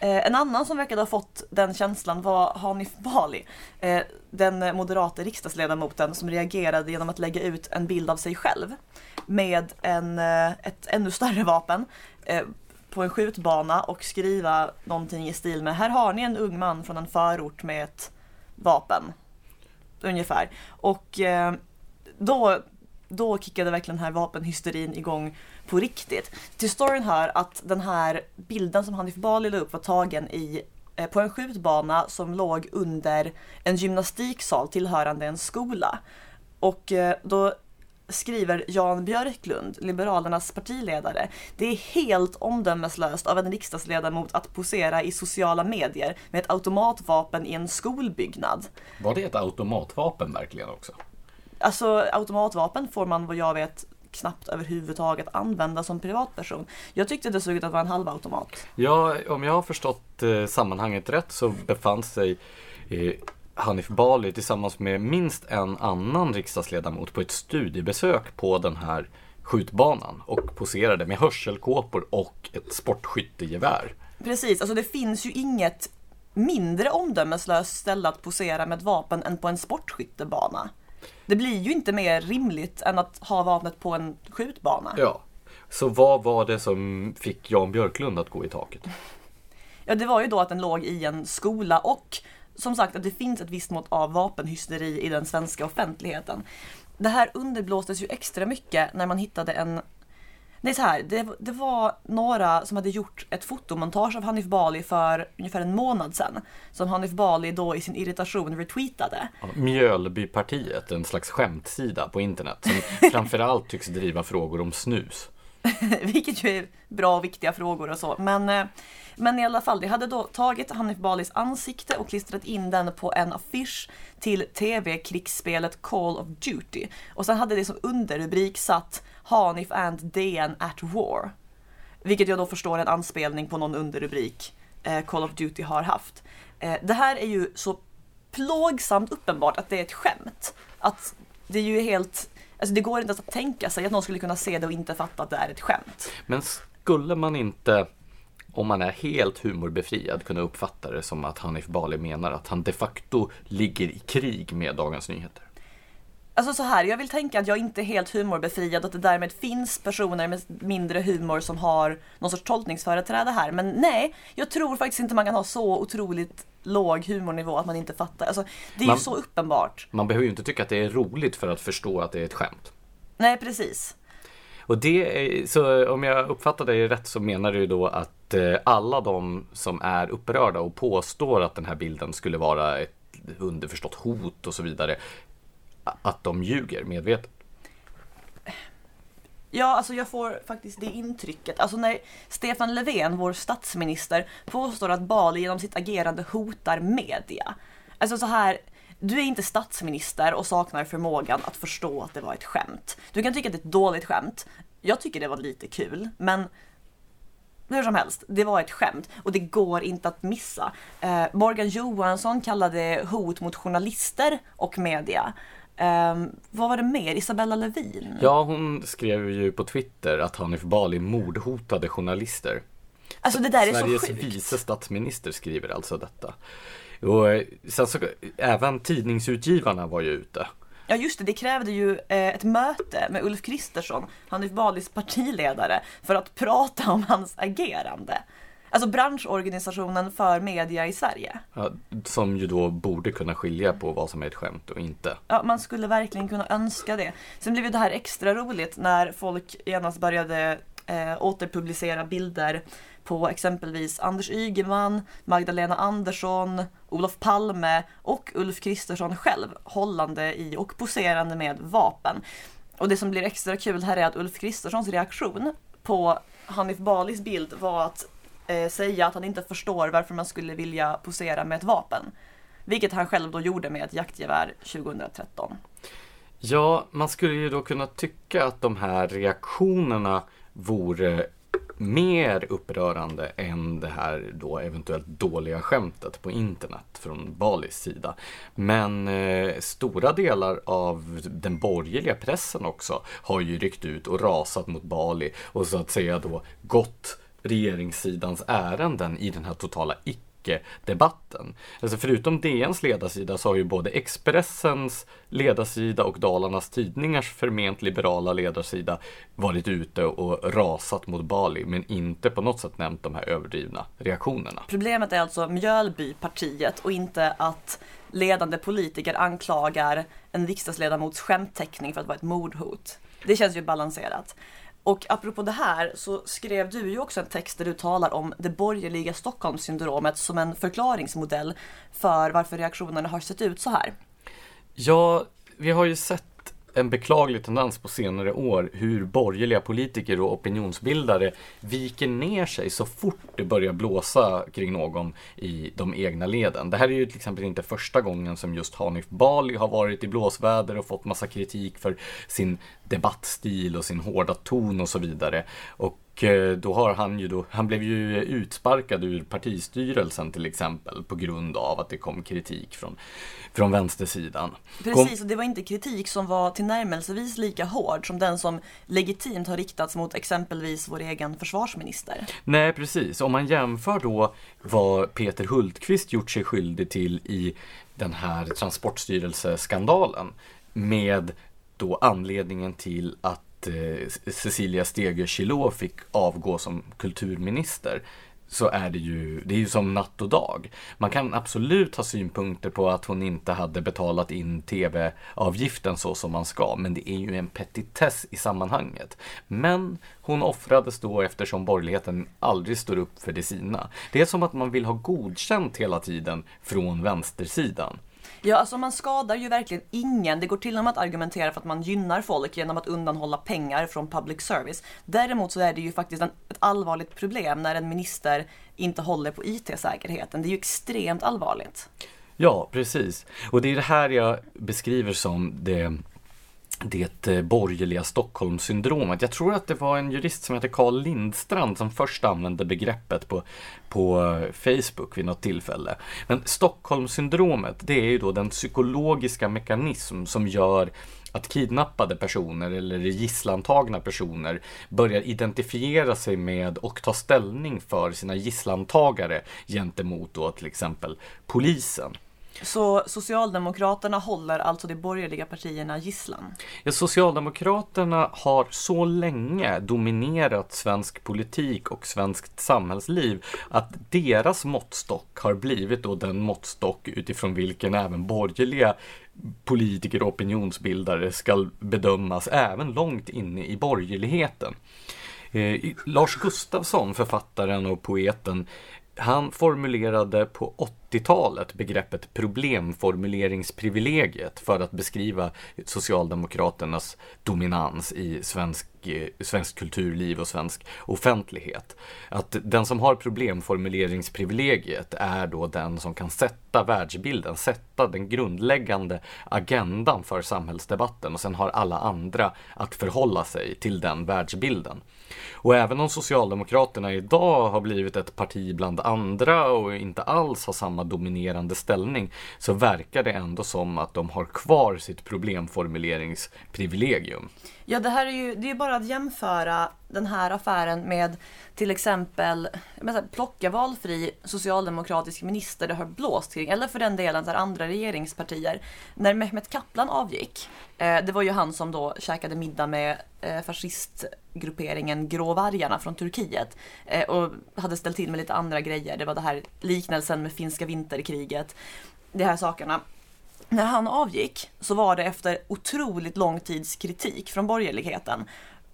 [SPEAKER 1] Eh, en annan som verkade ha fått den känslan var Hanif Bali. Eh, den moderata riksdagsledamoten som reagerade genom att lägga ut en bild av sig själv med en, eh, ett ännu större vapen eh, på en skjutbana och skriva någonting i stil med Här har ni en ung man från en förort med ett vapen. Ungefär. Och eh, då, då kickade verkligen den här vapenhysterin igång på riktigt. Till storyn hör att den här bilden som Hanif Bali la upp var tagen i, eh, på en skjutbana som låg under en gymnastiksal tillhörande en skola. Och eh, då skriver Jan Björklund, Liberalernas partiledare, det är helt omdömeslöst av en riksdagsledamot att posera i sociala medier med ett automatvapen i en skolbyggnad.
[SPEAKER 2] Var det ett automatvapen verkligen också?
[SPEAKER 1] Alltså automatvapen får man vad jag vet knappt överhuvudtaget använda som privatperson. Jag tyckte det såg ut att vara en halvautomat.
[SPEAKER 2] Ja, om jag har förstått eh, sammanhanget rätt så befann sig eh, Hanif Bali tillsammans med minst en annan riksdagsledamot på ett studiebesök på den här skjutbanan och poserade med hörselkåpor och ett sportskyttegevär.
[SPEAKER 1] Precis, alltså det finns ju inget mindre omdömeslöst ställe att posera med ett vapen än på en sportskyttebana. Det blir ju inte mer rimligt än att ha vapnet på en skjutbana.
[SPEAKER 2] Ja. Så vad var det som fick Jan Björklund att gå i taket?
[SPEAKER 1] Ja, det var ju då att den låg i en skola och som sagt att det finns ett visst mått av vapenhysteri i den svenska offentligheten. Det här underblåstes ju extra mycket när man hittade en det är så här, det, det var några som hade gjort ett fotomontage av Hanif Bali för ungefär en månad sedan. Som Hanif Bali då i sin irritation retweetade.
[SPEAKER 2] Mjölbypartiet, en slags skämtsida på internet som framförallt tycks driva frågor om snus.
[SPEAKER 1] Vilket ju är bra och viktiga frågor och så. Men, eh, men i alla fall, de hade då tagit Hanif Balis ansikte och klistrat in den på en affisch till tv-krigsspelet Call of Duty. Och sen hade det som underrubrik satt Hanif and DN at war. Vilket jag då förstår är en anspelning på någon underrubrik eh, Call of Duty har haft. Eh, det här är ju så plågsamt uppenbart att det är ett skämt. Att det är ju helt Alltså det går inte ens att tänka sig att någon skulle kunna se det och inte fatta att det är ett skämt.
[SPEAKER 2] Men skulle man inte, om man är helt humorbefriad, kunna uppfatta det som att Hanif Bali menar att han de facto ligger i krig med Dagens Nyheter?
[SPEAKER 1] Alltså så här, jag vill tänka att jag inte är helt humorbefriad och att det därmed finns personer med mindre humor som har någon sorts tolkningsföreträde här. Men nej, jag tror faktiskt inte man kan ha så otroligt låg humornivå att man inte fattar. Alltså, det är
[SPEAKER 2] Man-
[SPEAKER 1] ju så uppenbart.
[SPEAKER 2] Man behöver ju inte tycka att det är roligt för att förstå att det är ett skämt.
[SPEAKER 1] Nej, precis.
[SPEAKER 2] Och det är, så om jag uppfattar dig rätt så menar du då att eh, alla de som är upprörda och påstår att den här bilden skulle vara ett underförstått hot och så vidare, att de ljuger medvetet.
[SPEAKER 1] Ja, alltså jag får faktiskt det intrycket. Alltså när Stefan Löfven, vår statsminister, påstår att Bali genom sitt agerande hotar media. Alltså så här, du är inte statsminister och saknar förmågan att förstå att det var ett skämt. Du kan tycka att det är ett dåligt skämt. Jag tycker det var lite kul, men hur som helst, det var ett skämt och det går inte att missa. Eh, Morgan Johansson kallade hot mot journalister och media. Eh, vad var det mer? Isabella Lövin?
[SPEAKER 2] Ja, hon skrev ju på Twitter att Hanif Bali mordhotade journalister.
[SPEAKER 1] Alltså det där är
[SPEAKER 2] Sveriges
[SPEAKER 1] så sjukt.
[SPEAKER 2] vice statsminister skriver alltså detta. Och eh, sen så, även tidningsutgivarna var ju ute.
[SPEAKER 1] Ja just det, det krävde ju eh, ett möte med Ulf Kristersson, Hanif Balis partiledare, för att prata om hans agerande. Alltså branschorganisationen för media i Sverige.
[SPEAKER 2] Ja, som ju då borde kunna skilja på vad som är ett skämt och inte.
[SPEAKER 1] Ja, man skulle verkligen kunna önska det. Sen blev ju det här extra roligt när folk genast började eh, återpublicera bilder på exempelvis Anders Ygeman, Magdalena Andersson, Olof Palme och Ulf Kristersson själv hållande i och poserande med vapen. Och det som blir extra kul här är att Ulf Kristerssons reaktion på Hanif Balis bild var att eh, säga att han inte förstår varför man skulle vilja posera med ett vapen. Vilket han själv då gjorde med ett jaktgevär 2013.
[SPEAKER 2] Ja, man skulle ju då kunna tycka att de här reaktionerna vore mer upprörande än det här då eventuellt dåliga skämtet på internet från Balis sida. Men eh, stora delar av den borgerliga pressen också har ju ryckt ut och rasat mot Bali och så att säga då gått regeringssidans ärenden i den här totala debatten. Alltså förutom DNs ledarsida så har ju både Expressens ledarsida och Dalarnas Tidningars förment liberala ledarsida varit ute och rasat mot Bali men inte på något sätt nämnt de här överdrivna reaktionerna.
[SPEAKER 1] Problemet är alltså Mjölbypartiet och inte att ledande politiker anklagar en riksdagsledamots skämtteckning för att vara ett mordhot. Det känns ju balanserat. Och apropå det här så skrev du ju också en text där du talar om det borgerliga Stockholmssyndromet som en förklaringsmodell för varför reaktionerna har sett ut så här.
[SPEAKER 2] Ja, vi har ju sett en beklaglig tendens på senare år hur borgerliga politiker och opinionsbildare viker ner sig så fort det börjar blåsa kring någon i de egna leden. Det här är ju till exempel inte första gången som just Hanif Bali har varit i blåsväder och fått massa kritik för sin debattstil och sin hårda ton och så vidare. Och eh, då har han ju då, han blev ju utsparkad ur partistyrelsen till exempel på grund av att det kom kritik från, från vänstersidan. Kom-
[SPEAKER 1] Precis, och det var inte kritik som var tillnärmelsevis lika hård som den som legitimt har riktats mot exempelvis vår egen försvarsminister.
[SPEAKER 2] Nej, precis. Om man jämför då vad Peter Hultqvist gjort sig skyldig till i den här transportstyrelseskandalen med då anledningen till att eh, Cecilia Stegö Chilò fick avgå som kulturminister så är det ju, det är ju som natt och dag. Man kan absolut ha synpunkter på att hon inte hade betalat in tv-avgiften så som man ska, men det är ju en petitess i sammanhanget. Men hon offrades då eftersom borgerligheten aldrig står upp för det sina. Det är som att man vill ha godkänt hela tiden från vänstersidan.
[SPEAKER 1] Ja, alltså man skadar ju verkligen ingen. Det går till och med att argumentera för att man gynnar folk genom att undanhålla pengar från public service. Däremot så är det ju faktiskt en, ett allvarligt problem när en minister inte håller på IT-säkerheten. Det är ju extremt allvarligt.
[SPEAKER 2] Ja, precis. Och det är det här jag beskriver som det det eh, borgerliga Stockholmssyndromet. Jag tror att det var en jurist som heter Carl Lindstrand som först använde begreppet på, på eh, Facebook vid något tillfälle. Men Stockholmssyndromet, det är ju då den psykologiska mekanism som gör att kidnappade personer eller gisslantagna personer börjar identifiera sig med och ta ställning för sina gisslantagare gentemot då till exempel polisen.
[SPEAKER 1] Så Socialdemokraterna håller alltså de borgerliga partierna gisslan?
[SPEAKER 2] Ja, Socialdemokraterna har så länge dominerat svensk politik och svenskt samhällsliv att deras måttstock har blivit då den måttstock utifrån vilken även borgerliga politiker och opinionsbildare ska bedömas även långt inne i borgerligheten. Eh, Lars Gustafsson, författaren och poeten, han formulerade på 80-talet begreppet problemformuleringsprivilegiet för att beskriva Socialdemokraternas dominans i svensk, eh, svensk kulturliv och svensk offentlighet. Att den som har problemformuleringsprivilegiet är då den som kan sätta världsbilden, sätta den grundläggande agendan för samhällsdebatten och sen har alla andra att förhålla sig till den världsbilden. Och även om Socialdemokraterna idag har blivit ett parti bland andra och inte alls har samma dominerande ställning så verkar det ändå som att de har kvar sitt problemformuleringsprivilegium.
[SPEAKER 1] Ja, det här är ju det är bara att jämföra den här affären med till exempel menar, plocka valfri socialdemokratisk minister det har blåst kring, eller för den delen så andra regeringspartier. När Mehmet Kaplan avgick, eh, det var ju han som då käkade middag med eh, fascistgrupperingen Gråvargarna från Turkiet eh, och hade ställt till med lite andra grejer. Det var det här liknelsen med finska vinterkriget, de här sakerna när han avgick så var det efter otroligt lång tids kritik från borgerligheten.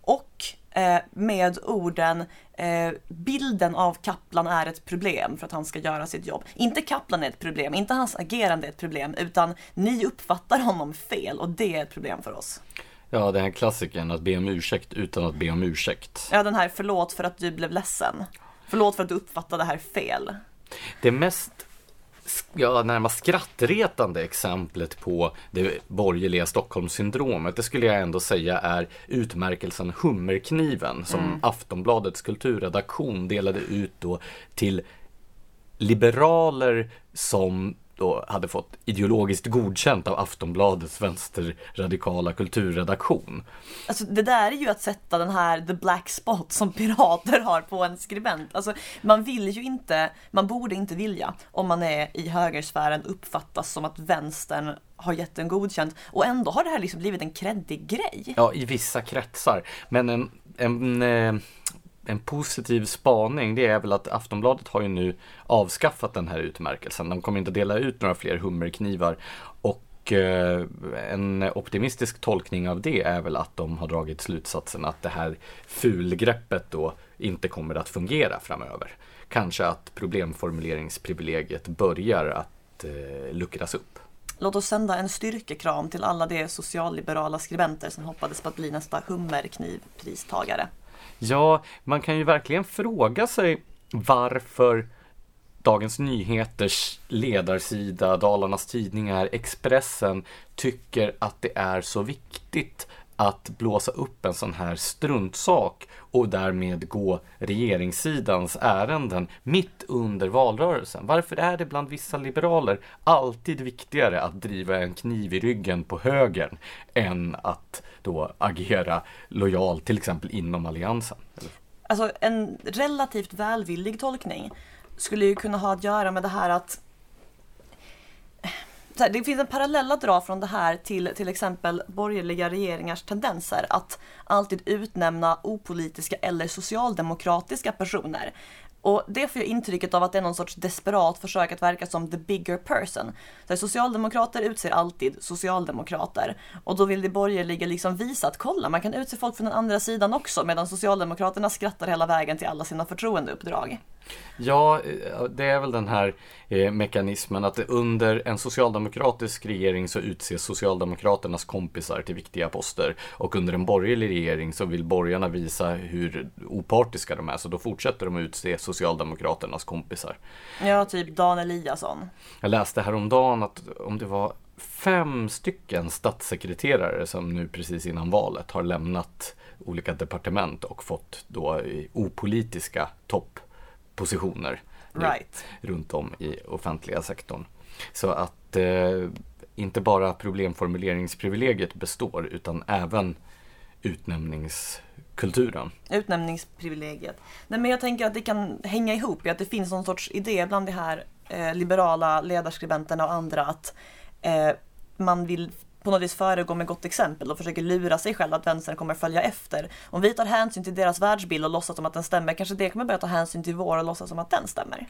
[SPEAKER 1] Och eh, med orden eh, bilden av Kaplan är ett problem för att han ska göra sitt jobb. Inte Kaplan är ett problem, inte hans agerande är ett problem, utan ni uppfattar honom fel och det är ett problem för oss.
[SPEAKER 2] Ja, den här klassikern att be om ursäkt utan att be om ursäkt.
[SPEAKER 1] Ja, den här förlåt för att du blev ledsen. Förlåt för att du uppfattade det här fel.
[SPEAKER 2] Det mest ja, närmast skrattretande exemplet på det borgerliga Stockholmssyndromet, det skulle jag ändå säga är utmärkelsen Hummerkniven som mm. Aftonbladets kulturredaktion delade ut då till liberaler som då hade fått ideologiskt godkänt av Aftonbladets vänsterradikala kulturredaktion.
[SPEAKER 1] Alltså det där är ju att sätta den här the black spot som pirater har på en skribent. Alltså man vill ju inte, man borde inte vilja om man är i högersfären uppfattas som att vänstern har gett en godkänt och ändå har det här liksom blivit en kreddig grej.
[SPEAKER 2] Ja, i vissa kretsar. Men en, en eh, en positiv spaning det är väl att Aftonbladet har ju nu avskaffat den här utmärkelsen. De kommer inte dela ut några fler hummerknivar och eh, en optimistisk tolkning av det är väl att de har dragit slutsatsen att det här fulgreppet då inte kommer att fungera framöver. Kanske att problemformuleringsprivilegiet börjar att eh, luckras upp.
[SPEAKER 1] Låt oss sända en styrkekram till alla de socialliberala skribenter som hoppades på att bli nästa hummerknivpristagare.
[SPEAKER 2] Ja, man kan ju verkligen fråga sig varför Dagens Nyheters ledarsida, Dalarnas Tidningar, Expressen tycker att det är så viktigt att blåsa upp en sån här struntsak och därmed gå regeringssidans ärenden mitt under valrörelsen. Varför är det bland vissa liberaler alltid viktigare att driva en kniv i ryggen på högern än att då agera lojalt till exempel inom alliansen?
[SPEAKER 1] Alltså en relativt välvillig tolkning skulle ju kunna ha att göra med det här att här, det finns en parallell att dra från det här till till exempel borgerliga regeringars tendenser att alltid utnämna opolitiska eller socialdemokratiska personer. Och det får jag intrycket av att det är någon sorts desperat försök att verka som the bigger person. Så socialdemokrater utser alltid socialdemokrater. Och då vill de borgerliga liksom visa att kolla, man kan utse folk från den andra sidan också medan socialdemokraterna skrattar hela vägen till alla sina förtroendeuppdrag.
[SPEAKER 2] Ja, det är väl den här eh, mekanismen att under en socialdemokratisk regering så utses Socialdemokraternas kompisar till viktiga poster och under en borgerlig regering så vill borgarna visa hur opartiska de är så då fortsätter de att utse Socialdemokraternas kompisar.
[SPEAKER 1] Ja, typ Dan Eliasson.
[SPEAKER 2] Jag läste häromdagen att om det var fem stycken statssekreterare som nu precis innan valet har lämnat olika departement och fått då opolitiska topp positioner
[SPEAKER 1] right.
[SPEAKER 2] runt om i offentliga sektorn. Så att eh, inte bara problemformuleringsprivilegiet består utan även kulturen.
[SPEAKER 1] Utnämningsprivilegiet. Nej, men jag tänker att det kan hänga ihop i att det finns någon sorts idé bland de här eh, liberala ledarskribenterna och andra att eh, man vill på något vis föregå med gott exempel och försöker lura sig själv att vänstern kommer följa efter. Om vi tar hänsyn till deras världsbild och låtsas som att den stämmer, kanske det kommer börja ta hänsyn till vår och låtsas som att den stämmer.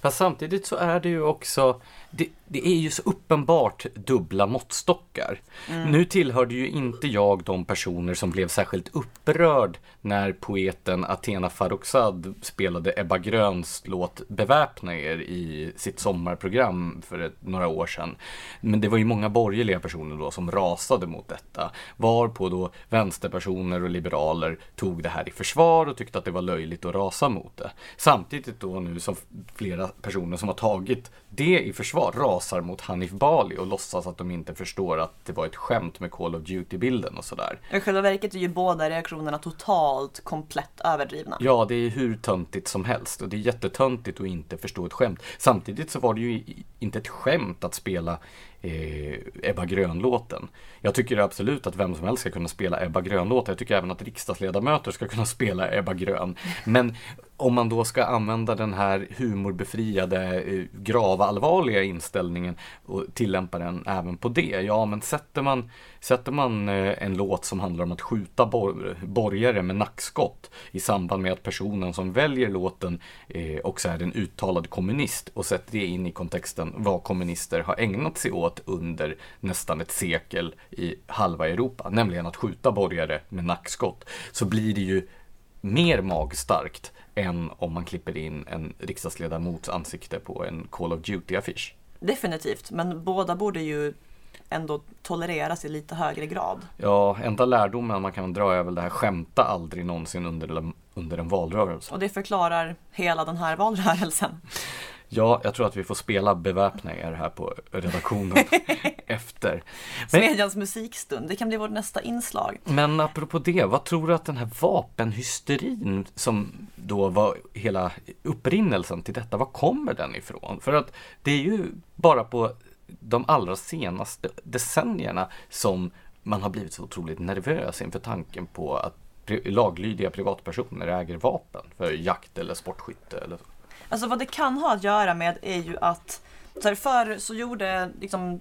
[SPEAKER 2] Fast samtidigt så är det ju också, det, det är ju så uppenbart dubbla måttstockar. Mm. Nu tillhörde ju inte jag de personer som blev särskilt upprörd när poeten Athena Farrokhzad spelade Ebba Gröns låt Beväpna er i sitt sommarprogram för ett, några år sedan. Men det var ju många borgerliga personer då som rasade mot detta. Varpå då vänsterpersoner och liberaler tog det här i försvar och tyckte att det var löjligt att rasa mot det. Samtidigt då nu som flera personer som har tagit det i försvar rasar mot Hanif Bali och låtsas att de inte förstår att det var ett skämt med Call of Duty-bilden och sådär.
[SPEAKER 1] I själva verket är ju båda reaktionerna totalt komplett överdrivna.
[SPEAKER 2] Ja, det är hur töntigt som helst och det är jättetöntigt att inte förstå ett skämt. Samtidigt så var det ju inte ett skämt att spela eh, Ebba Grön-låten. Jag tycker absolut att vem som helst ska kunna spela Ebba Grön-låtar. Jag tycker även att riksdagsledamöter ska kunna spela Ebba Grön. Men om man då ska använda den här humorbefriade, gravallvarliga grava, allvarliga inställningen och tillämpa den även på det. Ja, men sätter man, sätter man eh, en låt som handlar om att skjuta bor borgare med nackskott i samband med att personen som väljer låten eh, också är en uttalad kommunist och sätter det in i kontexten vad kommunister har ägnat sig åt under nästan ett sekel i halva Europa, nämligen att skjuta borgare med nackskott, så blir det ju mer magstarkt än om man klipper in en riksdagsledamots ansikte på en Call of Duty-affisch.
[SPEAKER 1] Definitivt, men båda borde ju ändå tolereras i lite högre grad.
[SPEAKER 2] Ja, enda lärdomen man kan dra är väl det här skämta aldrig någonsin under, under en valrörelse.
[SPEAKER 1] Och det förklarar hela den här valrörelsen.
[SPEAKER 2] Ja, jag tror att vi får spela Beväpna er här på redaktionen efter.
[SPEAKER 1] Men, Smedjans musikstund, det kan bli vårt nästa inslag.
[SPEAKER 2] Men apropå det, vad tror du att den här vapenhysterin som då var hela upprinnelsen till detta, var kommer den ifrån? För att det är ju bara på de allra senaste decennierna som man har blivit så otroligt nervös inför tanken på att laglydiga privatpersoner äger vapen för jakt eller sportskytte eller så.
[SPEAKER 1] Alltså vad det kan ha att göra med är ju att så här, förr så gjorde liksom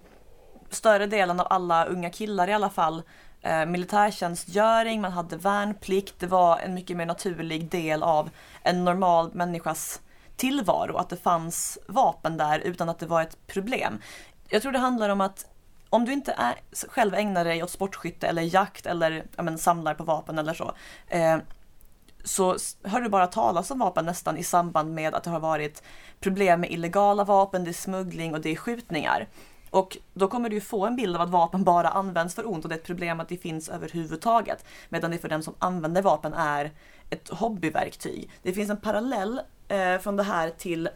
[SPEAKER 1] större delen av alla unga killar i alla fall eh, militärtjänstgöring, man hade värnplikt, det var en mycket mer naturlig del av en normal människas tillvaro att det fanns vapen där utan att det var ett problem. Jag tror det handlar om att om du inte är, själv ägnar dig åt sportskytte eller jakt eller ja, men, samlar på vapen eller så eh, så hör du bara talas om vapen nästan i samband med att det har varit problem med illegala vapen, det är smuggling och det är skjutningar. Och då kommer du få en bild av att vapen bara används för ont och det är ett problem att det finns överhuvudtaget. Medan det för den som använder vapen är ett hobbyverktyg. Det finns en parallell eh, från det här till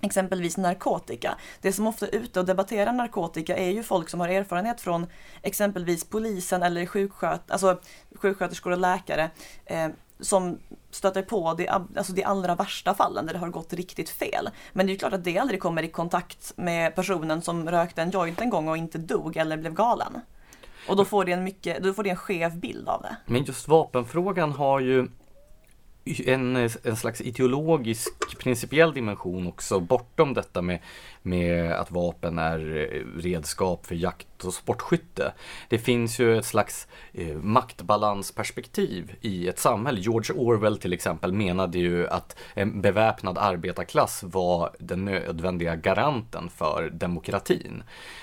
[SPEAKER 1] exempelvis narkotika. Det som ofta är ute och debatterar narkotika är ju folk som har erfarenhet från exempelvis polisen eller sjuksköt alltså, sjuksköterskor och läkare. Eh, som stöter på de, alltså de allra värsta fallen där det har gått riktigt fel. Men det är ju klart att det aldrig kommer i kontakt med personen som rökte en joint en gång och inte dog eller blev galen. Och då får det en, mycket, då får det en skev bild av det.
[SPEAKER 2] Men just vapenfrågan har ju en, en slags ideologisk principiell dimension också bortom detta med, med att vapen är eh, redskap för jakt och sportskytte. Det finns ju ett slags eh, maktbalansperspektiv i ett samhälle. George Orwell till exempel menade ju att en beväpnad arbetarklass var den nödvändiga garanten för demokratin.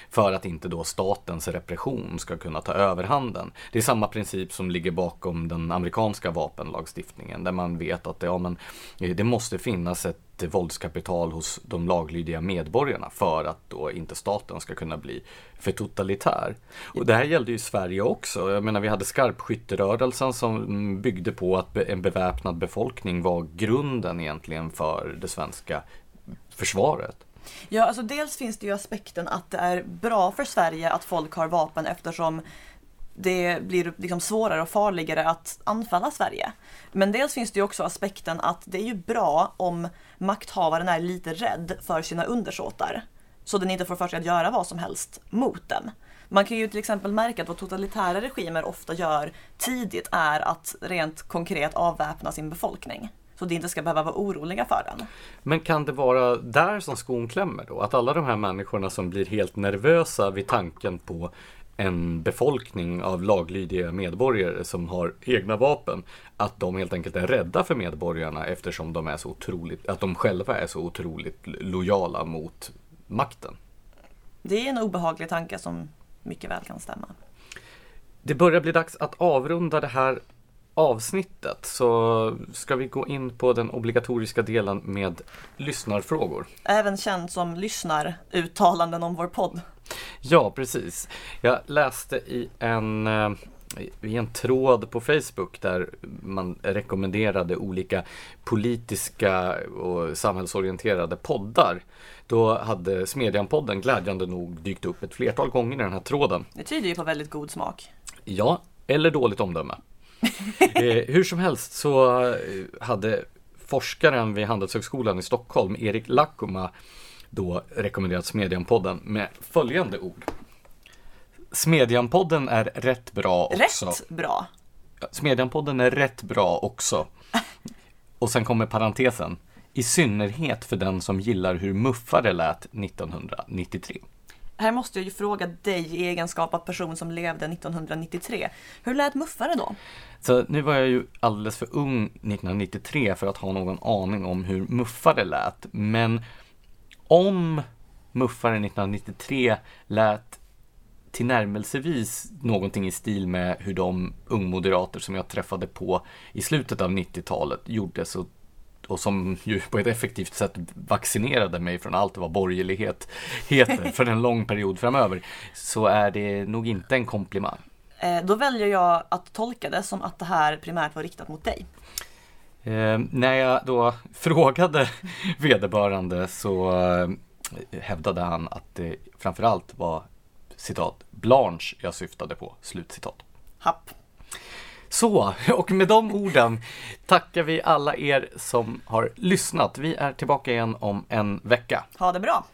[SPEAKER 2] För att inte då statens repression ska kunna ta överhanden. Det är samma princip som ligger bakom den amerikanska vapenlagstiftningen där man vet att ja, men, eh, det måste finnas ett våldskapital hos de laglydiga medborgarna för att då inte staten ska kunna bli för totalitär. Och det här gällde ju Sverige också. Jag menar vi hade skarpskytterörelsen som byggde på att en beväpnad befolkning var grunden egentligen för det svenska försvaret.
[SPEAKER 1] Ja, alltså dels finns det ju aspekten att det är bra för Sverige att folk har vapen eftersom det blir liksom svårare och farligare att anfalla Sverige. Men dels finns det ju också aspekten att det är ju bra om makthavaren är lite rädd för sina undersåtar. så den inte får för sig att göra vad som helst mot den. Man kan ju till exempel märka att vad totalitära regimer ofta gör tidigt är att rent konkret avväpna sin befolkning. Så de inte ska behöva vara oroliga för den.
[SPEAKER 2] Men kan det vara där som skon klämmer då? Att alla de här människorna som blir helt nervösa vid tanken på en befolkning av laglydiga medborgare som har egna vapen, att de helt enkelt är rädda för medborgarna eftersom de är så otroligt, att de själva är så otroligt lojala mot makten.
[SPEAKER 1] Det är en obehaglig tanke som mycket väl kan stämma.
[SPEAKER 2] Det börjar bli dags att avrunda det här avsnittet så ska vi gå in på den obligatoriska delen med lyssnarfrågor.
[SPEAKER 1] Även känd som lyssnaruttalanden om vår podd.
[SPEAKER 2] Ja, precis. Jag läste i en, eh, i en tråd på Facebook där man rekommenderade olika politiska och samhällsorienterade poddar. Då hade Smedjan-podden glädjande nog dykt upp ett flertal gånger i den här tråden.
[SPEAKER 1] Det tyder ju på väldigt god smak.
[SPEAKER 2] Ja, eller dåligt omdöme. eh, hur som helst så eh, hade forskaren vid Handelshögskolan i Stockholm, Erik Lackoma, då rekommenderat Smedjan-podden med följande ord. Smedjan-podden är rätt bra också.
[SPEAKER 1] Rätt bra.
[SPEAKER 2] Smedjan-podden är rätt bra också. Och sen kommer parentesen. I synnerhet för den som gillar hur muffare lät 1993.
[SPEAKER 1] Här måste jag ju fråga dig i egenskap av person som levde 1993. Hur lät muffare då?
[SPEAKER 2] Så nu var jag ju alldeles för ung 1993 för att ha någon aning om hur muffare lät. Men om muffare 1993 lät tillnärmelsevis någonting i stil med hur de ungmoderater som jag träffade på i slutet av 90-talet gjorde så och som ju på ett effektivt sätt vaccinerade mig från allt vad borgerlighet heter för en lång period framöver, så är det nog inte en komplimang.
[SPEAKER 1] Eh, då väljer jag att tolka det som att det här primärt var riktat mot dig.
[SPEAKER 2] Eh, när jag då frågade vederbörande så eh, hävdade han att det framförallt var citat Blanche jag syftade på, slutcitat.
[SPEAKER 1] Happ.
[SPEAKER 2] Så, och med de orden tackar vi alla er som har lyssnat. Vi är tillbaka igen om en vecka.
[SPEAKER 1] Ha det bra!